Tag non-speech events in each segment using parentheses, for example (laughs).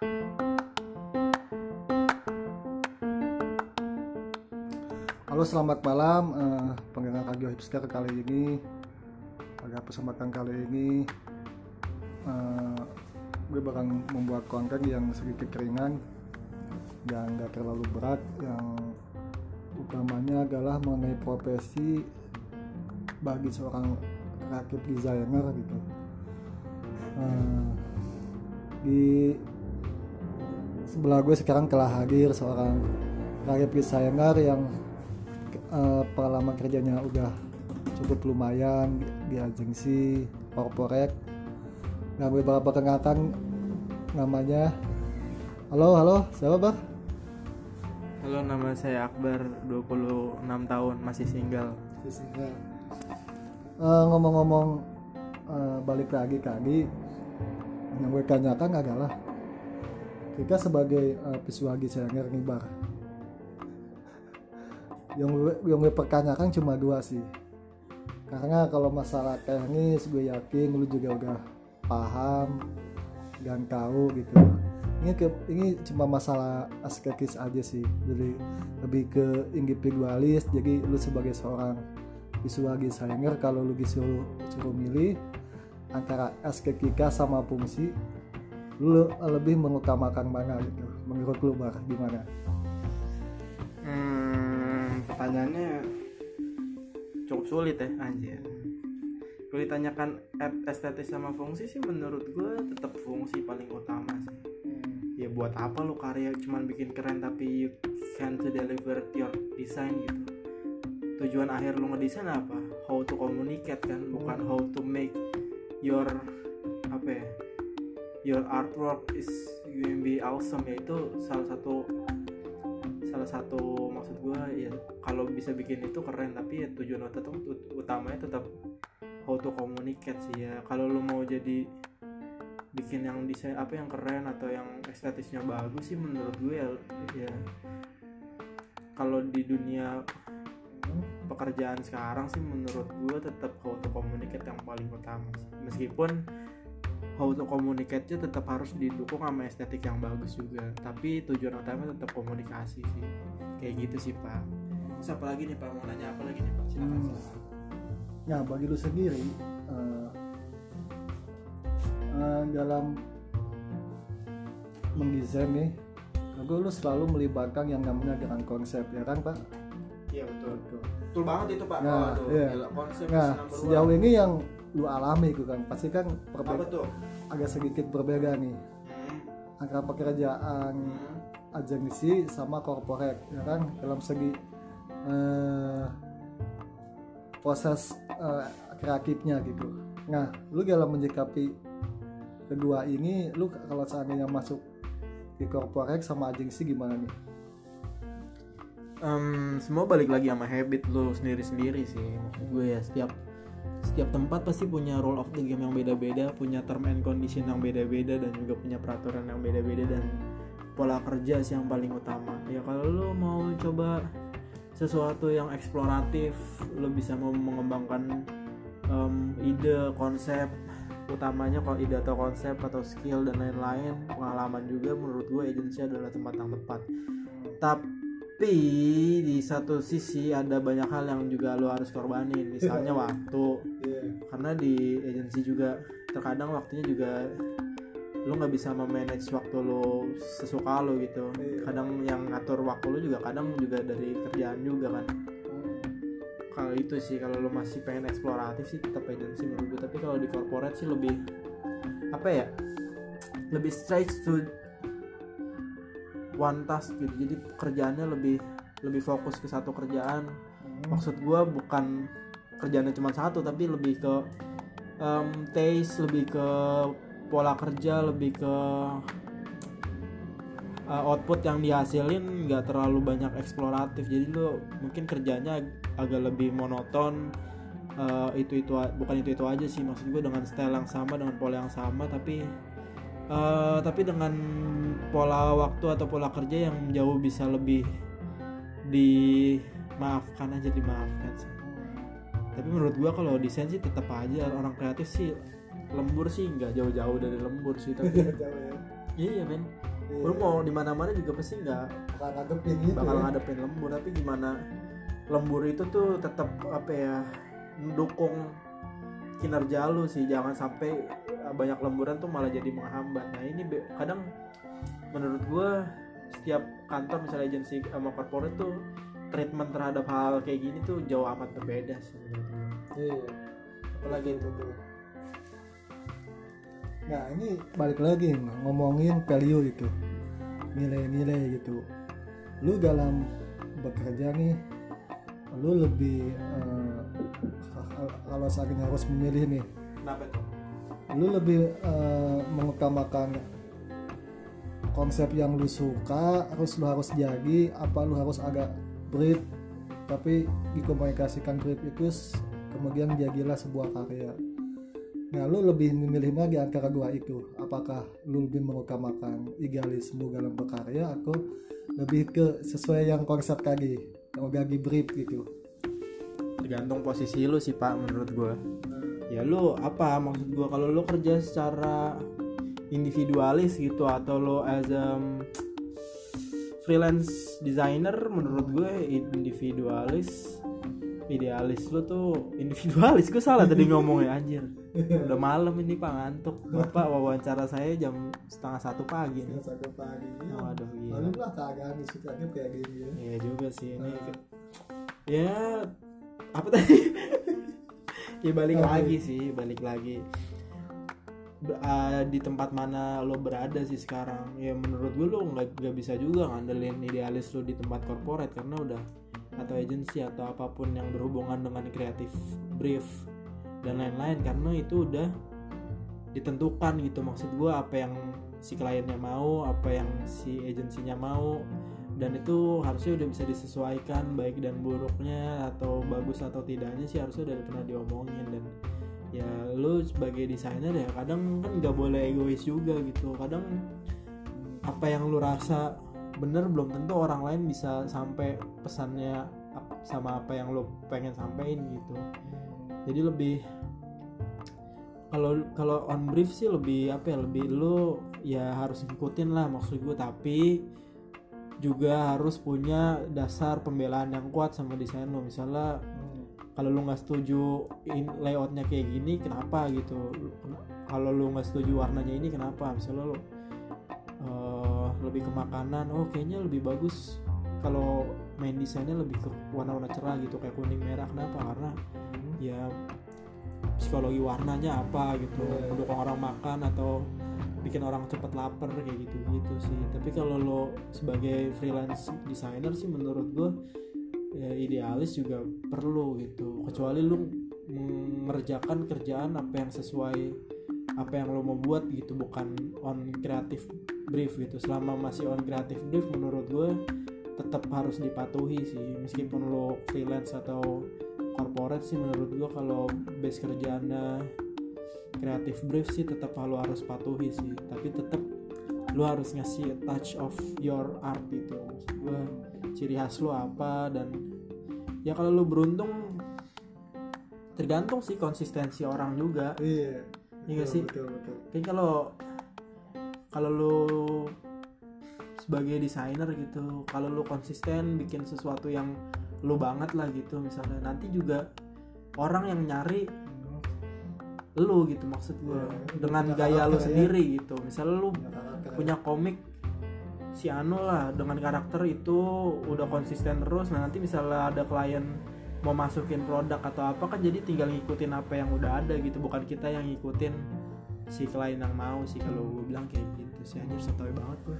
Halo selamat malam. Uh, pendengar radio hipster kali ini. Pada kesempatan kali ini uh, gue bakal membuat konten yang sedikit ringan dan gak terlalu berat. Yang utamanya adalah mengenai profesi bagi seorang graphic designer gitu. Uh, di sebelah gue sekarang telah hadir seorang graphic designer yang uh, pengalaman kerjanya udah cukup lumayan di agensi corporate nah beberapa kenalkan namanya. Halo halo siapa bang Halo, nama saya Akbar, 26 tahun, masih single. uh, ngomong-ngomong uh, balik lagi ke Adi. Yang gue tanyakan adalah kita sebagai uh, visual designer nih bar. Yang gue, yang gue pertanyakan cuma dua sih. Karena kalau masalah teknis gue yakin lu juga udah paham dan tahu gitu. Ini ke ini cuma masalah estetis aja sih. Jadi lebih ke individualis. Jadi lu sebagai seorang visual designer kalau lu disuruh suruh milih antara estetika sama fungsi lu lebih mengutamakan mana gitu menurut lu bar gimana Hmm, pertanyaannya cukup sulit ya, anjir. Kalau ditanyakan et- estetis sama fungsi sih menurut gue tetap fungsi paling utama sih. Ya buat apa lu karya cuman bikin keren tapi you can't deliver your design gitu. Tujuan akhir lu ngedesain apa? How to communicate kan, bukan how to make your apa ya? Your artwork is going be awesome yaitu salah satu salah satu maksud gue ya. Kalau bisa bikin itu keren tapi ya tujuan tetap utamanya tetap how to communicate sih ya. Kalau lu mau jadi bikin yang desain apa yang keren atau yang estetisnya bagus sih menurut gue ya, ya. Kalau di dunia pekerjaan sekarang sih menurut gue tetap how to communicate yang paling utama meskipun how to communicate-nya tetap harus didukung sama estetik yang bagus juga. Tapi tujuan utama tetap komunikasi sih. Kayak gitu sih pak. Terus apa lagi nih pak? Mau nanya apa lagi nih pak? Silakan Hmm. silakan. Nah, bagi lu sendiri eh, eh, dalam mendesain nih, aku lu selalu melibatkan yang namanya dengan konsep ya kan pak? iya betul. Betul. betul banget itu pak. Nah, Waduh, iya. konsep Nah, sejauh ini yang lu alami itu kan pasti kan tuh agak sedikit berbeda nih Hmm, antara pekerjaan hmm. agensi sama corporate ya kan dalam segi eh, proses eh, kreatifnya gitu. Nah, lu dalam menyikapi kedua ini, lu kalau seandainya masuk di corporate sama agensi gimana nih? Em, semua balik lagi sama habit lo sendiri-sendiri sih maksud gue ya setiap setiap tempat pasti punya rule of the game yang beda-beda punya term and condition yang beda-beda dan juga punya peraturan yang beda-beda dan pola kerja sih yang paling utama. Ya kalau lo mau coba sesuatu yang eksploratif lo bisa mau mengembangkan em, ide konsep utamanya kalau ide atau konsep atau skill dan lain-lain pengalaman juga menurut gue agensi adalah tempat yang tepat. Tapi di satu sisi ada banyak hal yang juga lo harus korbanin. Misalnya waktu. Karena di agensi juga terkadang waktunya juga lo nggak bisa memanage waktu lo sesuka lo gitu. Iya. kadang yang ngatur waktu lo juga kadang juga dari kerjaan juga kan. Kalau itu sih kalau lo masih pengen eksploratif sih tetap agensi menurut gue tapi kalau di corporate sih lebih apa ya lebih straight to one task gitu. Jadi kerjaannya lebih lebih fokus ke satu kerjaan. Maksud gue bukan kerjaannya cuma satu tapi lebih ke em, taste lebih ke pola kerja lebih ke uh, output yang dihasilin nggak terlalu banyak eksploratif. Jadi lo mungkin kerjanya ag- agak lebih monoton uh, itu itu bukan itu itu aja sih. Maksud gue dengan style yang sama dengan pola yang sama tapi uh, tapi dengan pola waktu atau pola kerja yang jauh bisa lebih dimaafkan aja dimaafkan sih tapi menurut gua kalau desain sih tetap aja orang kreatif sih lembur sih nggak jauh-jauh dari lembur sih tapi (laughs) iya men Iya. lu mau di mana mana juga pasti nggak bakal ngadepin gitu bakal ya. ngadepin lembur tapi gimana lembur itu tuh tetap apa ya mendukung kinerja lu sih jangan sampai banyak lemburan tuh malah jadi menghambat nah ini kadang menurut gua setiap kantor misalnya agensi sama corporate tuh treatment terhadap hal kayak gini tuh jauh amat berbeda sih. Iya. apalagi itu tuh Nah ini balik lagi ngomongin value itu nilai-nilai gitu. Lu dalam bekerja nih, lu lebih eh, kalau seandainya harus memilih nih, kenapa tuh lu lebih eh, mengutamakan konsep yang lu suka, harus lu harus jadi, apa lu harus agak brief, tapi dikomunikasikan brief itu kemudian jadilah sebuah karya. Nah, lu lebih memilih di antara dua itu? Apakah lu lebih mengutamakan idealisme dalam berkarya atau lebih ke sesuai yang konsep tadi, yang di brief gitu? tergantung posisi lu sih pak menurut gua ya lu apa maksud gua kalau lu kerja secara individualis gitu atau lu as a freelance designer menurut gue individualis idealis lu tuh individualis gue salah tadi ngomongnya anjir udah malam ini pak ngantuk bapak wawancara saya jam setengah satu pagi nih Satu pagi. waduh gila Lalu lah di situ aja kayak gini ya. Iya juga sih ini. Ya apa tadi? Ya balik Oke. lagi sih, balik lagi. Ah, di tempat mana lo berada sih sekarang? Ya menurut gue lo nggak nggak bisa juga ngandelin idealis lo di tempat corporate karena udah atau agensi atau apa pun yang berhubungan dengan kreatif brief dan lain-lain karena itu udah ditentukan gitu maksud gue apa yang si kliennya mau apa yang si agensinya mau dan itu harusnya udah bisa disesuaikan baik dan buruknya atau bagus atau tidaknya sih harusnya udah pernah diomongin. Dan ya lu sebagai desainer ya kadang kan nggak boleh egois juga gitu. Kadang apa yang lu rasa bener belum tentu orang lain bisa sampai pesannya sama apa yang lu pengen sampein gitu. Jadi lebih kalau kalau on brief sih lebih apa ya lebih lu ya harus ngikutin lah maksud gue tapi juga harus punya dasar pembelaan yang kuat sama desain lo. Misalnya kalau lu nggak setuju in, layoutnya kayak gini kenapa gitu? Kalau lu nggak setuju warnanya ini kenapa? Misalnya lu eh, lebih ke makanan oh kayaknya lebih bagus kalau main desainnya lebih ke warna-warna cerah gitu kayak kuning merah. Kenapa? Karena ya psikologi warnanya apa gitu. Iya. mendukung orang makan atau bikin orang cepet lapar kayak gitu gitu sih. Tapi kalau lo sebagai freelance designer sih menurut gue ya idealis juga perlu gitu. Kecuali lu mengerjakan kerjaan apa yang sesuai apa yang lo mau buat gitu bukan on creative brief gitu. Selama masih on creative brief menurut gue tetap harus dipatuhi sih. Meskipun lo freelance atau corporate sih menurut gue kalau base kerjaannya kreatif brief sih tetap lo harus patuhi sih. Tapi tetap lo harus ngasih a touch of your art gitu. Maksud gue ciri khas lo apa dan ya kalau lo beruntung tergantung sih konsistensi orang juga. Iya. Iya betul, sih? Betul, betul. Kayak kalau kalau lu sebagai desainer gitu, kalau lu konsisten bikin sesuatu yang lu banget lah gitu misalnya. Nanti juga orang yang nyari lu gitu maksud gue Iya, dengan gaya lu ya. sendiri gitu. Misalnya lu Punya komik si Anu lah dengan karakter itu udah konsisten terus nah nanti misalnya ada klien mau masukin produk atau apa kan jadi tinggal ngikutin apa yang udah ada gitu bukan kita yang ngikutin si klien yang mau sih kalau gue bilang kayak gitu sih anjir sotoy banget gue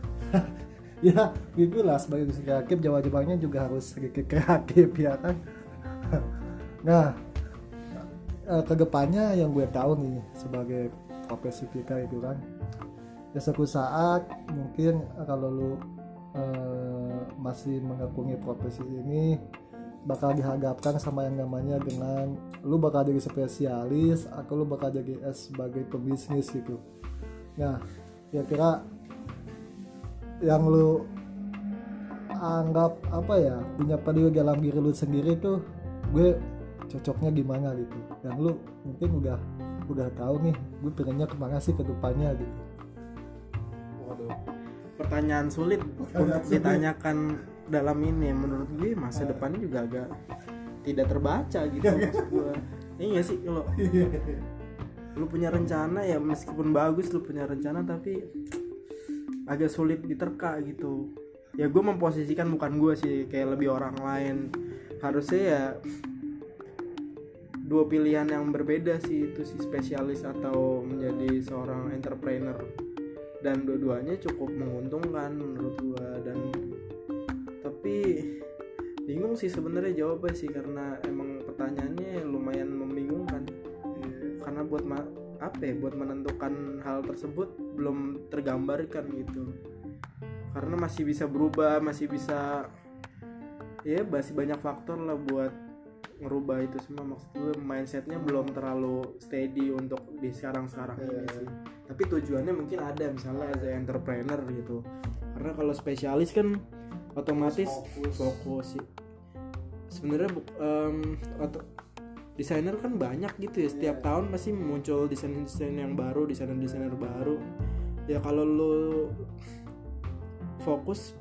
ya gitu lah sebagai kreatif jawabannya juga harus kreatif ya kan nah eh, ke depannya yang gue tahu nih sebagai profesi kita itu kan ya suatu saat mungkin eh, kalau lu eh, masih mengakuni profesi ini bakal dihadapkan sama yang namanya dengan lu bakal jadi spesialis atau lu bakal jadi eh, sebagai pebisnis gitu. Nah kira-kira yang lu anggap apa ya punya value dalam diri lu sendiri tuh gue cocoknya gimana gitu. Dan lu mungkin udah udah tahu nih gue pengennya ke mana sih ke depannya gitu. Waduh. Pertanyaan sulit untuk ditanyakan dalam ini. Menurut gue masa depannya juga agak tidak terbaca gitu maksud gue iya sih kalau lu punya rencana ya meskipun bagus lu punya rencana tapi agak sulit diterka gitu. Ya gue memposisikan bukan gue sih kayak lebih orang lain. Harusnya ya dua pilihan yang berbeda sih itu si spesialis atau menjadi seorang entrepreneur. Dan dua-duanya cukup menguntungkan menurut gua dan tapi bingung sih sebenarnya jawabnya sih karena emang pertanyaannya lumayan membingungkan. Karena buat ma apa ya buat menentukan hal tersebut belum tergambarkan gitu. Karena masih bisa berubah masih bisa ya masih banyak faktor lah buat ngerubah itu semua. Maksud gue mindsetnya belum terlalu steady untuk di sekarang sekarang ini sih. Tapi tujuannya mungkin ada misalnya as a entrepreneur gitu. Karena kalau spesialis kan otomatis fokus. sih. Sebenarnya oto- desainer kan banyak gitu ya. Setiap tahun pasti muncul desain-desain yang baru desainer-desainer baru. Ya kalau lu fokus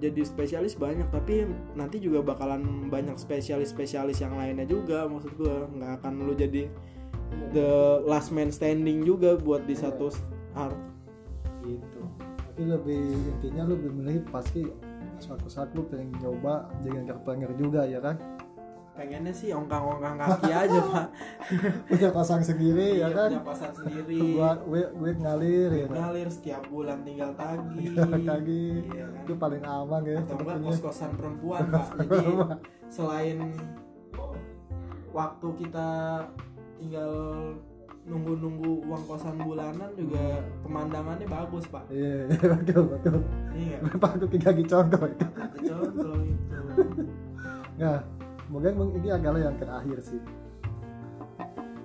jadi spesialis banyak tapi nanti juga bakalan banyak spesialis-spesialis yang lainnya juga maksud gua. Nggak akan lu jadi the last man standing juga buat di satu art gitu. Tapi lebih intinya lu lebih milih pasti suatu saat lu pengen nyoba jadi entrepreneur juga ya kan pengennya sih ongkang-ongkang kaki aja (laughs) pak. Punya pasang sendiri ya kan? punya pasar sendiri. Buat duit duit ngalir ya ngalir setiap bulan tinggal tagih. (laughs) Kaki Iya kan? itu paling aman ya atau enggak sebetulnya kos-kosan perempuan pak. (laughs) Jadi selain waktu kita tinggal nunggu-nunggu uang kosan bulanan juga pemandangannya bagus pak. Iya iya, betul betul. Iya. Pak aku tiga contoh? Itu contoh itu. Nah, mungkin mung- ini adalah yang terakhir sih.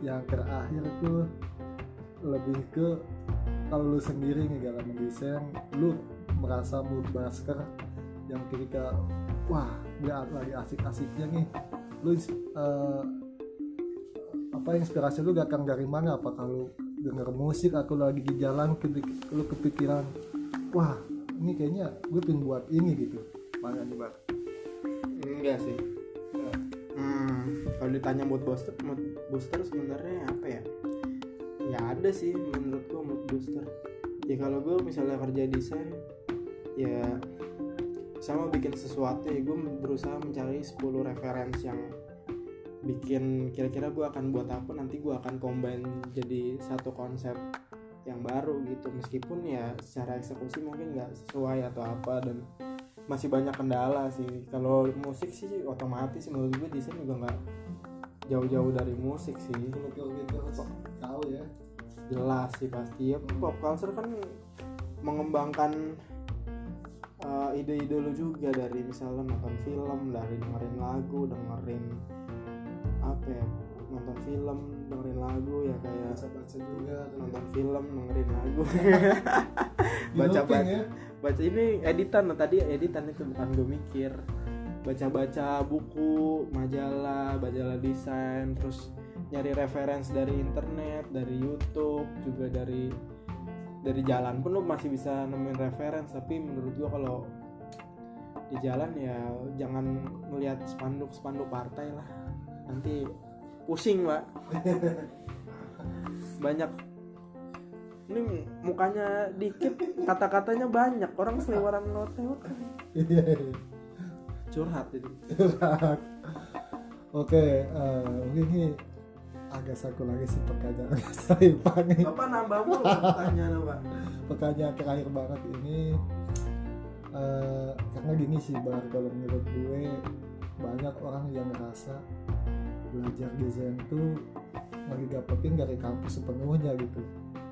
Yang terakhir tuh lebih ke kalau lu sendiri nih dalam mendesain, lu merasa mood buster yang ketika wah berat lagi asik-asiknya nih, lu eh, apa inspirasi lu datang dari mana? Apa kalau denger musik atau lagi di jalan lu kepikiran wah ini kayaknya gue pengen buat ini gitu mana nih Bang? enggak sih kalau ditanya mood booster mood booster sebenarnya apa ya? Ya ada sih menurut gua mood booster. Ya kalau gue misalnya kerja desain ya sama bikin sesuatu ya gue berusaha mencari 10 referensi yang bikin kira-kira gue akan buat apa nanti gue akan combine jadi satu konsep yang baru gitu. Meskipun ya secara eksekusi mungkin nggak sesuai atau apa dan masih banyak kendala sih. Kalau musik sih otomatis menurut gue desain juga nggak jauh-jauh dari musik sih. Gitu tahu ya? Jelas sih pasti. Ya pop culture kan mengembangkan uh, ide-ide lu juga dari misalnya nonton film dari dengerin lagu dengerin apa ya nonton film dengerin lagu ya kayak baca baca juga nonton film dengerin lagu. (laughs) Baca baca ya? Baca ini editan tadi editan itu bukan gue mikir baca-baca buku majalah majalah desain terus nyari referensi dari internet dari YouTube juga dari dari jalan pun lo masih bisa nemuin referensi tapi menurut gua kalau di jalan ya jangan melihat spanduk spanduk partai lah. Nanti pusing pak (laughs) banyak. Ini mukanya dikit kata-katanya banyak. Orang seliwaran ngelewat (laughs) Iya. Curhat jadi oke eh, mungkin ini agak satu lagi sih pertanyaan (laughs) saya nih. Bapak nambah mulu pertanyaan pak. Pertanyaan terakhir banget ini eh, karena gini sih bar kalau menurut gue banyak orang yang ngerasa belajar desain tuh lagi dapetin dari kampus sepenuhnya gitu.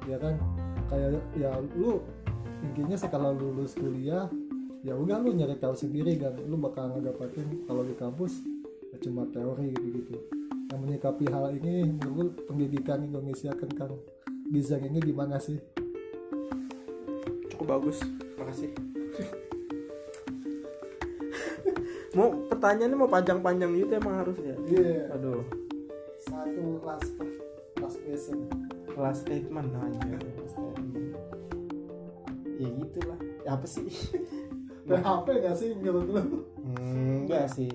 Ya kan? Kayak ya lu intinya setelah lulus kuliah ya udah lu nyari tahu sendiri kan. Lu bakal ngedapetin kalau di kampus ya cuma teori gitu gitu yang menyikapi hal ini menurut pendidikan Indonesia tentang desain ini gimana sih? Cukup bagus. Makasih. Mau pertanyaannya mau panjang-panjang gitu emang harus ya Iya. aduh. Satu last last question. last statement aja ya gitulah. Apa sih PHP gak sih menurut lu? Hmm, enggak sih.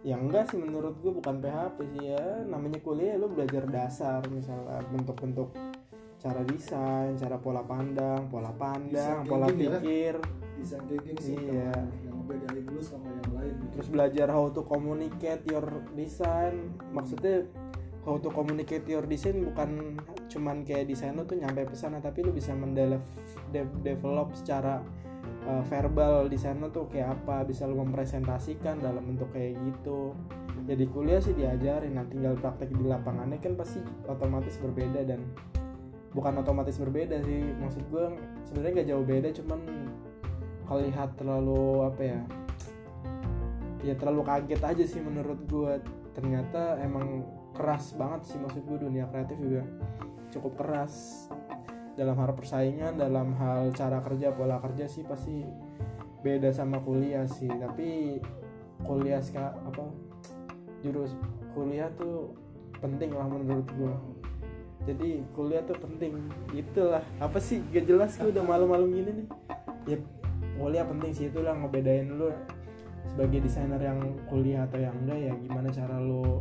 Ya enggak sih menurut gue bukan PHP sih ya. Namanya kuliah lu belajar dasar misalnya bentuk-bentuk cara desain cara pola pandang pola pandang Desain pola ya? pikir. Design thinking sih Iya. yang- ngebedain dulu sama yang lain. Terus belajar how to communicate your design. Maksudnya how to communicate your design bukan cuman kayak desain lu tuh nyampe pesan tapi lu bisa mendevelop de- develop secara uh, verbal desain lu tuh kayak apa bisa lu mempresentasikan dalam bentuk kayak gitu. Jadi kuliah sih diajarin nah tinggal praktek di lapangannya kan pasti otomatis berbeda dan bukan otomatis berbeda sih maksud gue sebenarnya gak jauh beda cuman kalau lihat terlalu apa ya ya terlalu kaget aja sih menurut gue ternyata emang keras banget sih maksud gue dunia kreatif juga cukup keras dalam hal persaingan dalam hal cara kerja pola kerja sih pasti beda sama kuliah sih. Tapi kuliah ska apa jurus kuliah tuh penting lah menurut gue jadi kuliah tuh penting. Itulah. Apa sih? Gak jelas gue udah malu-malu gini nih. Ya kuliah penting sih. Itulah ngebedain lu sebagai desainer yang kuliah atau yang enggak ya. Gimana cara lu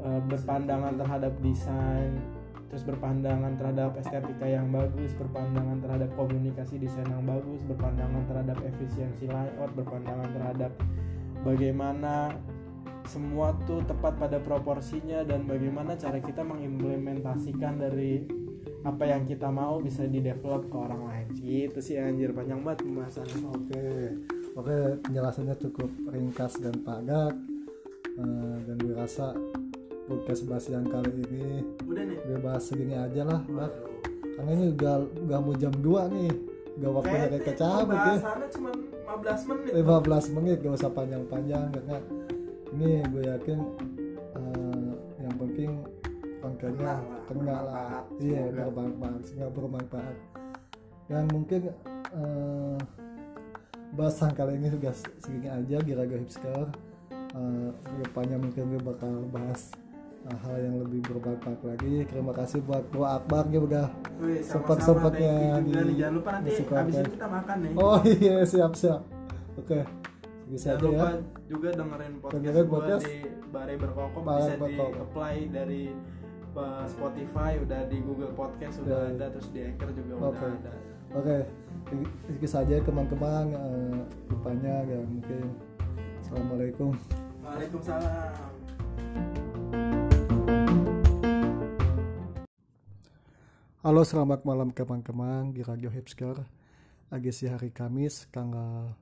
uh, berpandangan terhadap desain terus berpandangan terhadap estetika yang bagus berpandangan terhadap komunikasi desain yang bagus berpandangan terhadap efisiensi layout berpandangan terhadap bagaimana semua tuh tepat pada proporsinya dan bagaimana cara kita mengimplementasikan dari apa yang kita mau bisa di develop ke orang lain. Gitu sih anjir. Panjang banget pembahasannya. Oke, oke penjelasannya cukup ringkas dan padat. Eh, dan gue rasa podcast bahas yang kali ini. Udah nih. Gue bahas segini aja lah, Mbak. Karena ini udah udah mau jam 2 nih, gak waktunya kayak kecabut ya. cuma 15 menit. 15 menit gak usah panjang-panjang karena ini gue yakin eh, yang penting kontennya Kena lah, iya bermanfaat nggak bermanfaat. Dan mungkin eh, bahasan kali ini sudah segini aja Giraga Hipster. Eh, ke depannya mungkin gue bakal bahas eh, hal yang lebih bermanfaat lagi terima kasih buat Bro Akbar dia udah Sempat- sempatnya di- nih. jangan lupa nanti disukakan. abis ini kita makan nih oh iya siap siap oke bisa jangan aja lupa ya juga dengerin podcast Dengerin podcast. di Bare Berkokok Bare bisa di Berkokok. apply dari uh, Spotify udah di Google Podcast udah Ya. ada terus di Anchor juga Oke. udah ada Oke, sedikit saja teman-teman eh, rupanya ya mungkin Assalamualaikum. Waalaikumsalam Halo, selamat malam teman-teman di Radio Hipsker. Agisi hari Kamis tanggal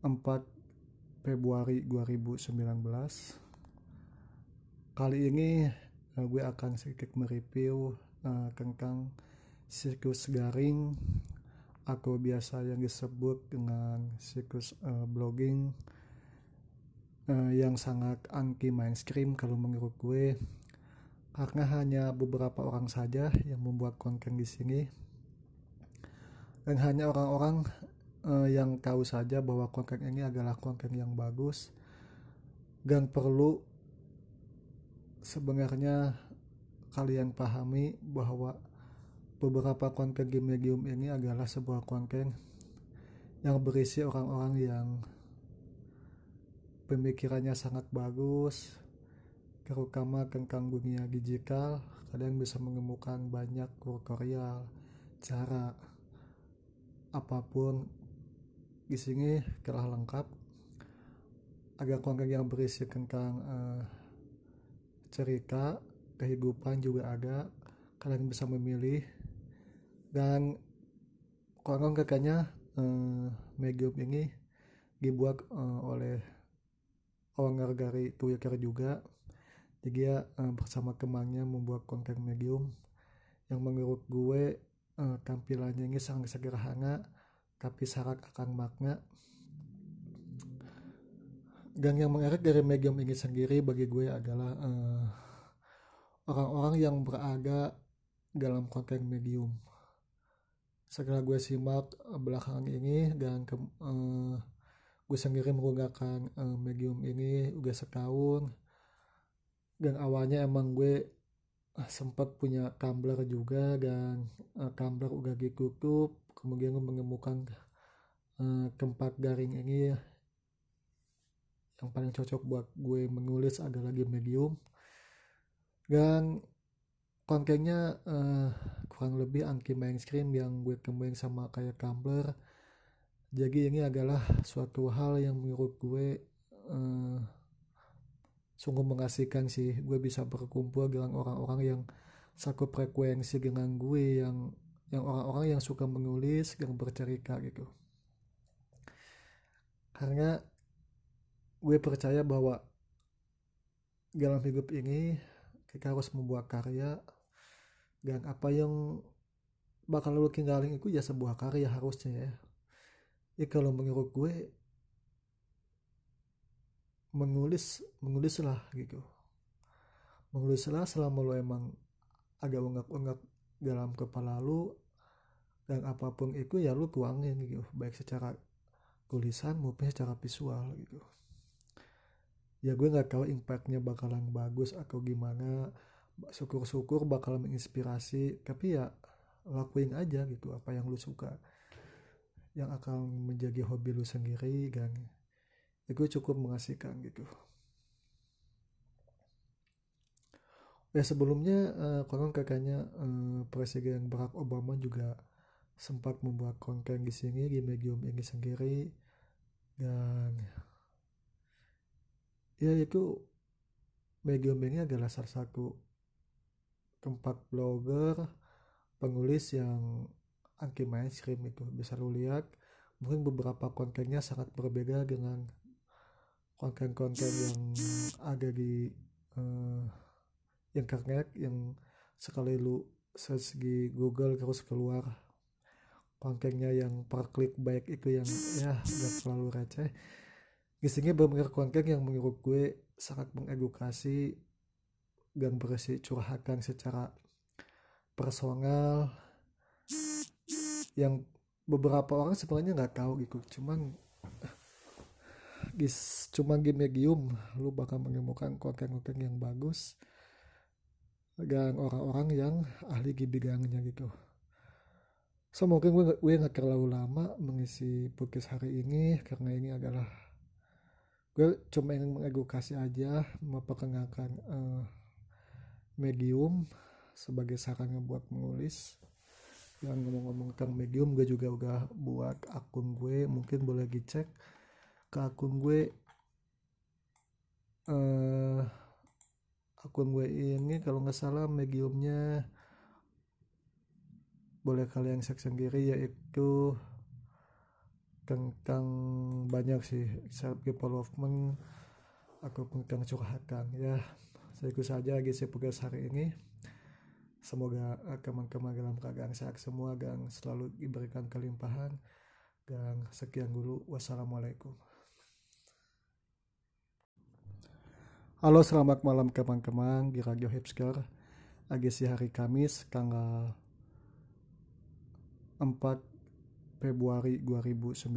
4 Februari 2019. Kali ini eh, gue akan sedikit mereview eh, tentang siklus garing atau biasa yang disebut dengan siklus eh, blogging eh, yang sangat anti mainstream kalau menurut gue karena hanya beberapa orang saja yang membuat konten di sini. Dan hanya orang-orang eh, yang tahu saja bahwa konten ini adalah konten yang bagus dan perlu sebenarnya kalian pahami bahwa beberapa konten di medium ini adalah sebuah konten yang berisi orang-orang yang pemikirannya sangat bagus terutama tentang dunia digital kalian bisa menemukan banyak tutorial cara apa pun. Di sini telah lengkap. Ada konten yang berisi tentang eh, cerita kehidupan juga ada. Kalian bisa memilih. Dan konon katanya eh, medium ini dibuat eh, oleh owner dari Twitter juga jadi eh, bersama temannya membuat konten medium yang menurut gue eh, tampilannya ini sangat sederhana tapi syarat akan makna. Dan yang menarik dari medium ini sendiri bagi gue adalah eh, orang-orang yang berada dalam konten medium. Setelah gue simak belakangan ini dan ke, eh, gue sendiri menggunakan eh, medium ini udah setahun dan awalnya emang gue sempat punya Tumblr juga dan uh, Tumblr udah ditutup kemudian menemukan uh, tempat garing ini. Yang paling cocok buat gue menulis adalah di Medium. Dan kontennya uh, kurang lebih anti mainstream yang gue temuin sama kayak Tumblr jadi ini adalah suatu hal yang menurut gue uh, sungguh mengasihkan sih. Gue bisa berkumpul dengan orang-orang yang satu frekuensi dengan gue yang yang orang-orang yang suka menulis yang bercerita gitu. Karena gue percaya bahwa dalam hidup ini kita harus membuat karya dan apa yang bakal lo tinggalin itu ya sebuah karya harusnya ya. Ya kalau menurut gue menulis menulislah gitu. Menulislah selama lo emang agak unggak-unggak dalam kepala lu dan apa pun itu ya lu tuangin gitu. Baik secara tulisan maupun secara visual gitu. Ya gue nggak tahu impactnya bakalan bagus atau gimana. Syukur-syukur bakalan menginspirasi tapi ya lakuin aja gitu apa yang lu suka. Yang akan menjadi hobi lu sendiri dan itu cukup mengasihkan gitu. Ya sebelumnya uh, konon kakaknya uh, Presiden Barack Obama juga sempat membuat konten di sini di medium ini sendiri. Dan ya itu medium ini adalah salah satu tempat blogger penulis yang anti mainstream itu. Bisa lu lihat mungkin beberapa kontennya sangat berbeda dengan konten-konten yang ada di uh, internet yang sekali lu search di Google terus keluar kontennya yang per klik baik itu yang ya gak terlalu receh. Isinya benar konten yang menurut gue sangat mengedukasi dan berisi curhatan secara personal. Yang beberapa orang sebenarnya nggak tahu gitu cuman gis cuma game medium lu bakal menemukan konten-konten yang bagus dan orang-orang yang ahli di bidangnya gitu. So mungkin gue, gue gak terlalu lama mengisi podcast hari ini karena ini adalah gue cuma ingin mengedukasi aja memperkenalkan uh, medium sebagai sarannya buat menulis. Yang ngomong-ngomong tentang medium gue juga udah buat akun gue mungkin boleh dicek ke akun gue uh, akun gue ini kalau nggak salah mediumnya boleh kalian cek sendiri yaitu tentang banyak sih self development aku tentang curhatan ya. Ikut saja gisi pegas hari ini. Semoga teman-teman dalam keadaan sehat semua dan selalu diberikan kelimpahan. Dan sekian dulu. Wassalamualaikum Halo selamat malam teman-teman di Radio Hipsker Agisi hari Kamis tanggal 4 Februari 2019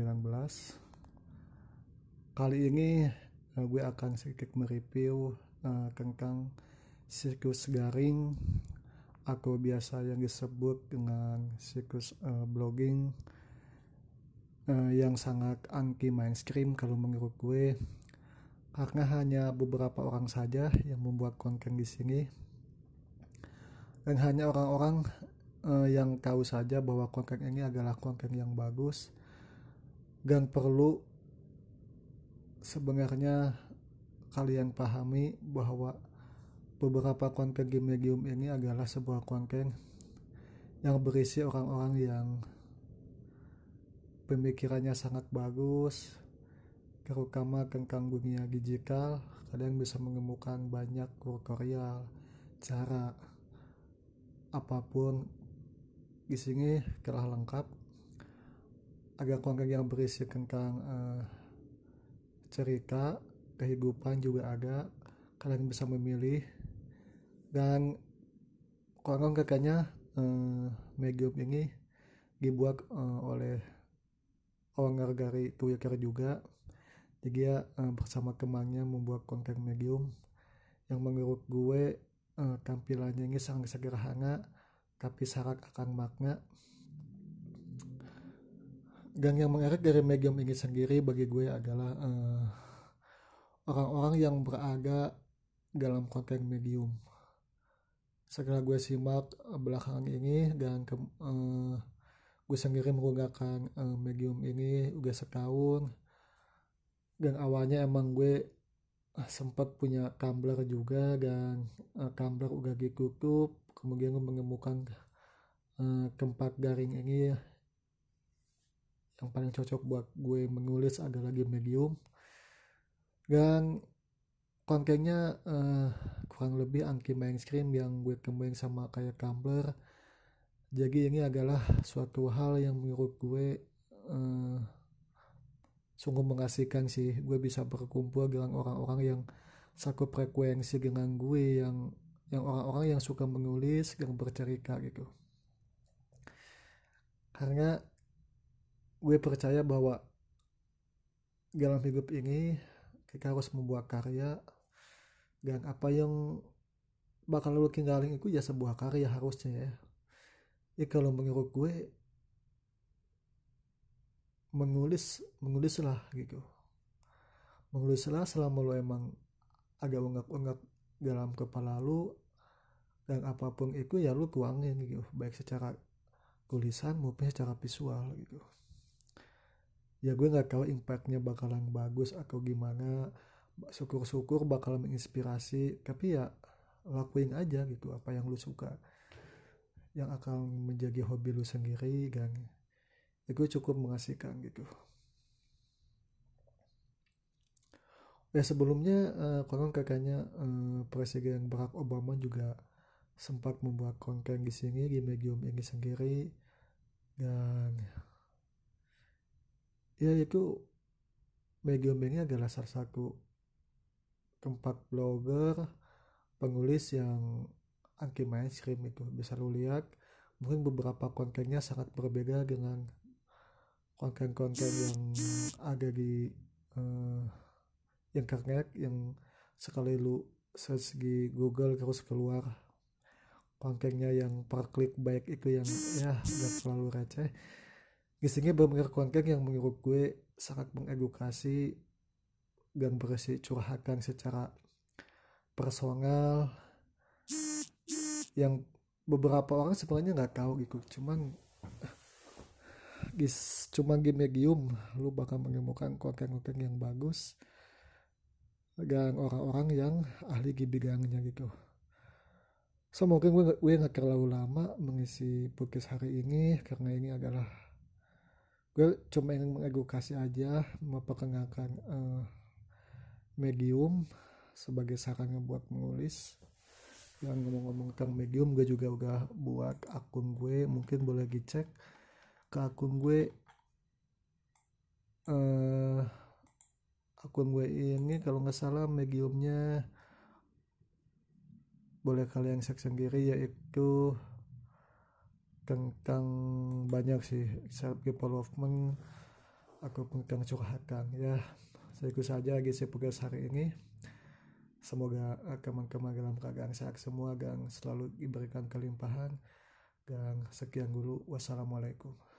Kali ini uh, gue akan sedikit mereview uh, tentang siklus garing atau biasa yang disebut dengan siklus uh, blogging uh, yang sangat anti mainstream kalau menurut gue karena hanya beberapa orang saja yang membuat konten di sini. Dan hanya orang-orang uh, yang tahu saja bahwa konten ini adalah konten yang bagus dan perlu sebenarnya kalian pahami bahwa beberapa konten di medium ini adalah sebuah konten yang berisi orang-orang yang pemikirannya sangat bagus terutama tentang dunia digital kalian bisa menemukan banyak tutorial cara apa pun. Di sini telah lengkap. Agak konten yang berisi tentang uh, cerita kehidupan juga ada. Kalian bisa memilih. Dan konon kakaknya uh, medium ini dibuat uh, oleh owner dari Twitter juga jadi uh, bersama temannya membuat konten medium yang menurut gue uh, tampilannya ini sangat sederhana tapi syarat akan makna dan yang menarik dari medium ini sendiri bagi gue adalah uh, orang-orang yang berada dalam konten medium. Setelah gue simak belakangan ini dan ke, uh, gue sendiri menggunakan uh, medium ini udah setahun dan awalnya emang gue uh, sempat punya Tumblr juga dan uh, Tumblr udah ditutup kemudian gue menemukan uh, tempat daring ini yang paling cocok buat gue menulis adalah di medium. Dan kontennya uh, kurang lebih anti mainstream yang gue temuin sama kayak Tumblr jadi ini adalah suatu hal yang menurut gue uh, sungguh mengasihkan sih gue bisa berkumpul dengan orang-orang yang satu frekuensi dengan gue yang yang orang-orang yang suka menulis yang bercerita gitu. Karena gue percaya bahwa dalam hidup ini kita harus membuat karya dan apa yang bakal lu tinggalin itu ya sebuah karya harusnya ya. Ya kalau menurut gue menulis menulislah gitu. Menulislah selama lu emang agak ungkap-ungkap dalam kepala lu dan apa pun itu ya lu tuangin gitu. Baik secara tulisan maupun secara visual gitu. Ya gue nggak tahu impactnya bakalan bagus atau gimana. Syukur-syukur bakal menginspirasi tapi ya lakuin aja gitu apa yang lu suka. Yang akan menjadi hobi lu sendiri dan itu ya cukup mengasihkan gitu. Ya sebelumnya uh, konon kakaknya uh, Presiden Barack Obama juga sempat membuat konten di sini di medium ini sendiri dan ya itu medium ini adalah salah satu tempat blogger penulis yang anti mainstream itu. Bisa lu lihat mungkin beberapa kontennya sangat berbeda dengan konten-konten yang ada di uh, internet yang sekali lu search di Google terus keluar kontennya yang per klik baik itu yang ya udah terlalu receh. Isinya benar konten yang menurut gue sangat mengedukasi dan berisi curhatan secara personal. Yang beberapa orang sebenarnya nggak tahu gitu cuman gis cuma di medium lu bakal menemukan konten-konten yang bagus dan orang-orang yang ahli di bidangnya gitu. So mungkin gue, gue gak terlalu lama mengisi podcast hari ini karena ini adalah gue cuma ingin mengedukasi aja memperkenalkan uh, medium sebagai sarannya buat menulis. Yang ngomong-ngomong tentang medium gue juga udah buat akun gue. Mungkin boleh dicek ke akun gue uh, akun gue ini kalau nggak salah mediumnya boleh kalian cek sendiri yaitu tentang banyak sih self development aku tentang curhatan. Ya saya ikut saja GC Pugas hari ini. Semoga teman-teman dalam keadaan sehat semua dan selalu diberikan kelimpahan. Dan sekian dulu. Wassalamualaikum